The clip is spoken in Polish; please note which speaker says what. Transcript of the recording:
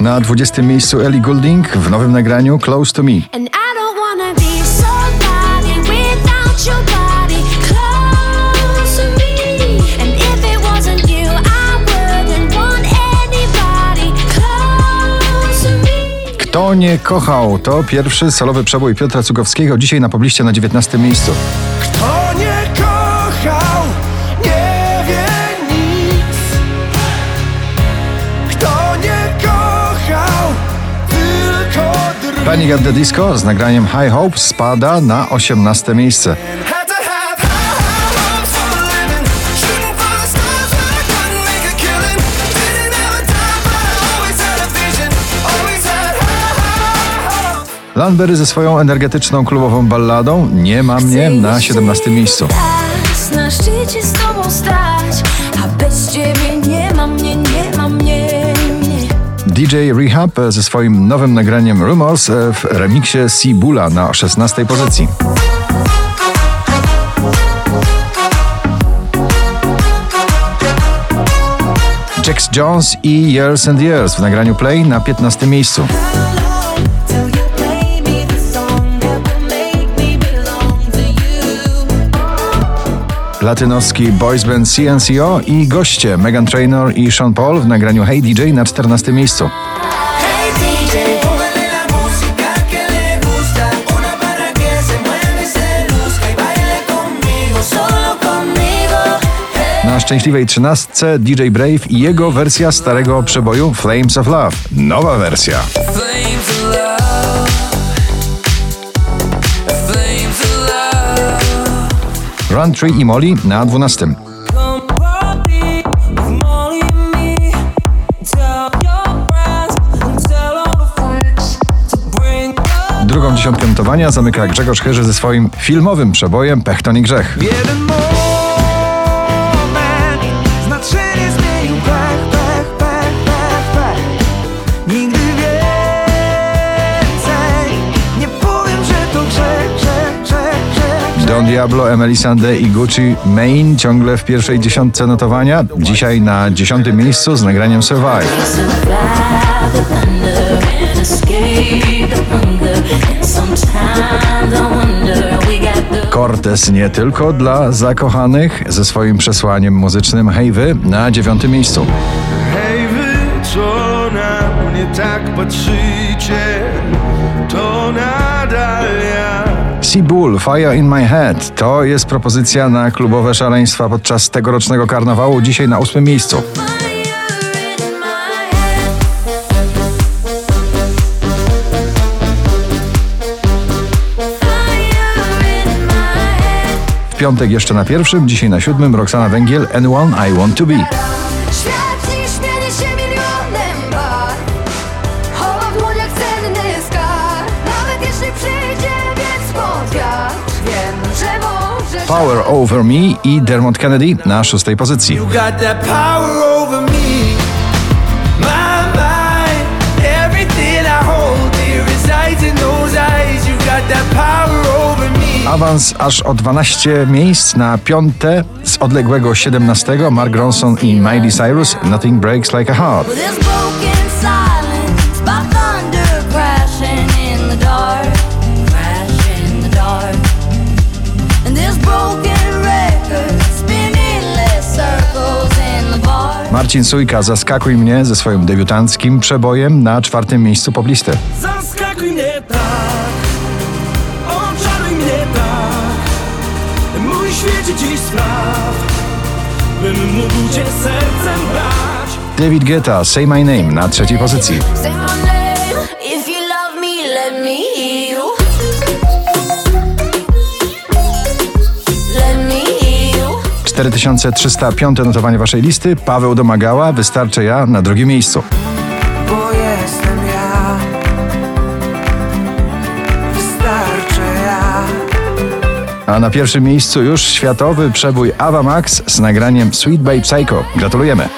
Speaker 1: Na 20 miejscu Ellie Goulding w nowym nagraniu Close to Me. Kto nie kochał? To pierwszy solowy przebój Piotra Cugowskiego, dzisiaj na pobliście na 19 miejscu.
Speaker 2: Kto nie
Speaker 1: Panic at the Disco z nagraniem High Hopes spada na 18 miejsce. Landberry ze swoją energetyczną klubową balladą Nie ma mnie na 17 miejscu.
Speaker 3: Na szczycie z tobą stać, a bez ciebie nie ma mnie. Nie.
Speaker 1: DJ Rehab ze swoim nowym nagraniem Rumors w remiksie Sibula na 16 pozycji. Jax Jones i Years and Years w nagraniu Play na 15 miejscu. Latynoski boys band CNCO i goście Megan Trainor i Sean Paul w nagraniu Hey DJ na 14 miejscu. Na szczęśliwej trzynastce DJ Brave i jego wersja starego przeboju Flames of Love. Nowa wersja.
Speaker 2: The freaks to bring your
Speaker 1: Drugą dziesiątkę notowania zamyka Grzegorz Chyży ze swoim filmowym przebojem Pechton i Grzech. Don Diablo, Emily Sande i Gucci Mane ciągle w pierwszej dziesiątce notowania. Dzisiaj na dziesiątym miejscu z nagraniem Survive. Cortez nie tylko dla zakochanych ze swoim przesłaniem muzycznym Hej wy na dziewiątym miejscu.
Speaker 4: Hej co na mnie tak patrzycie, to ja.
Speaker 1: Sea Bull, Fire in My Head to jest propozycja na klubowe szaleństwa podczas tegorocznego karnawału. Dzisiaj na ósmym miejscu. W piątek jeszcze na pierwszym, dzisiaj na siódmym Roxana Węgiel N1 I Want To Be. Power Over Me i Dermot Kennedy na szóstej pozycji. Awans aż o 12 miejsc na piąte z odległego 17 Mark Ronson i Miley Cyrus Nothing Breaks Like a Heart. Marcin Sujka Zaskakuj mnie ze swoim debiutanckim przebojem na czwartym miejscu poblisty.
Speaker 2: Zaskakuj mnie tak, oczaruj mnie tak. Mój świecie dziś spraw, bym mógł cię sercem brać.
Speaker 1: David Guetta Say My Name na trzeciej pozycji. 4305 notowanie waszej listy. Paweł Domagała Wystarczę ja na drugim miejscu.
Speaker 2: Bo jestem ja, wystarczy ja.
Speaker 1: A na pierwszym miejscu już światowy przebój Ava Max z nagraniem Sweet Babe Psycho. Gratulujemy.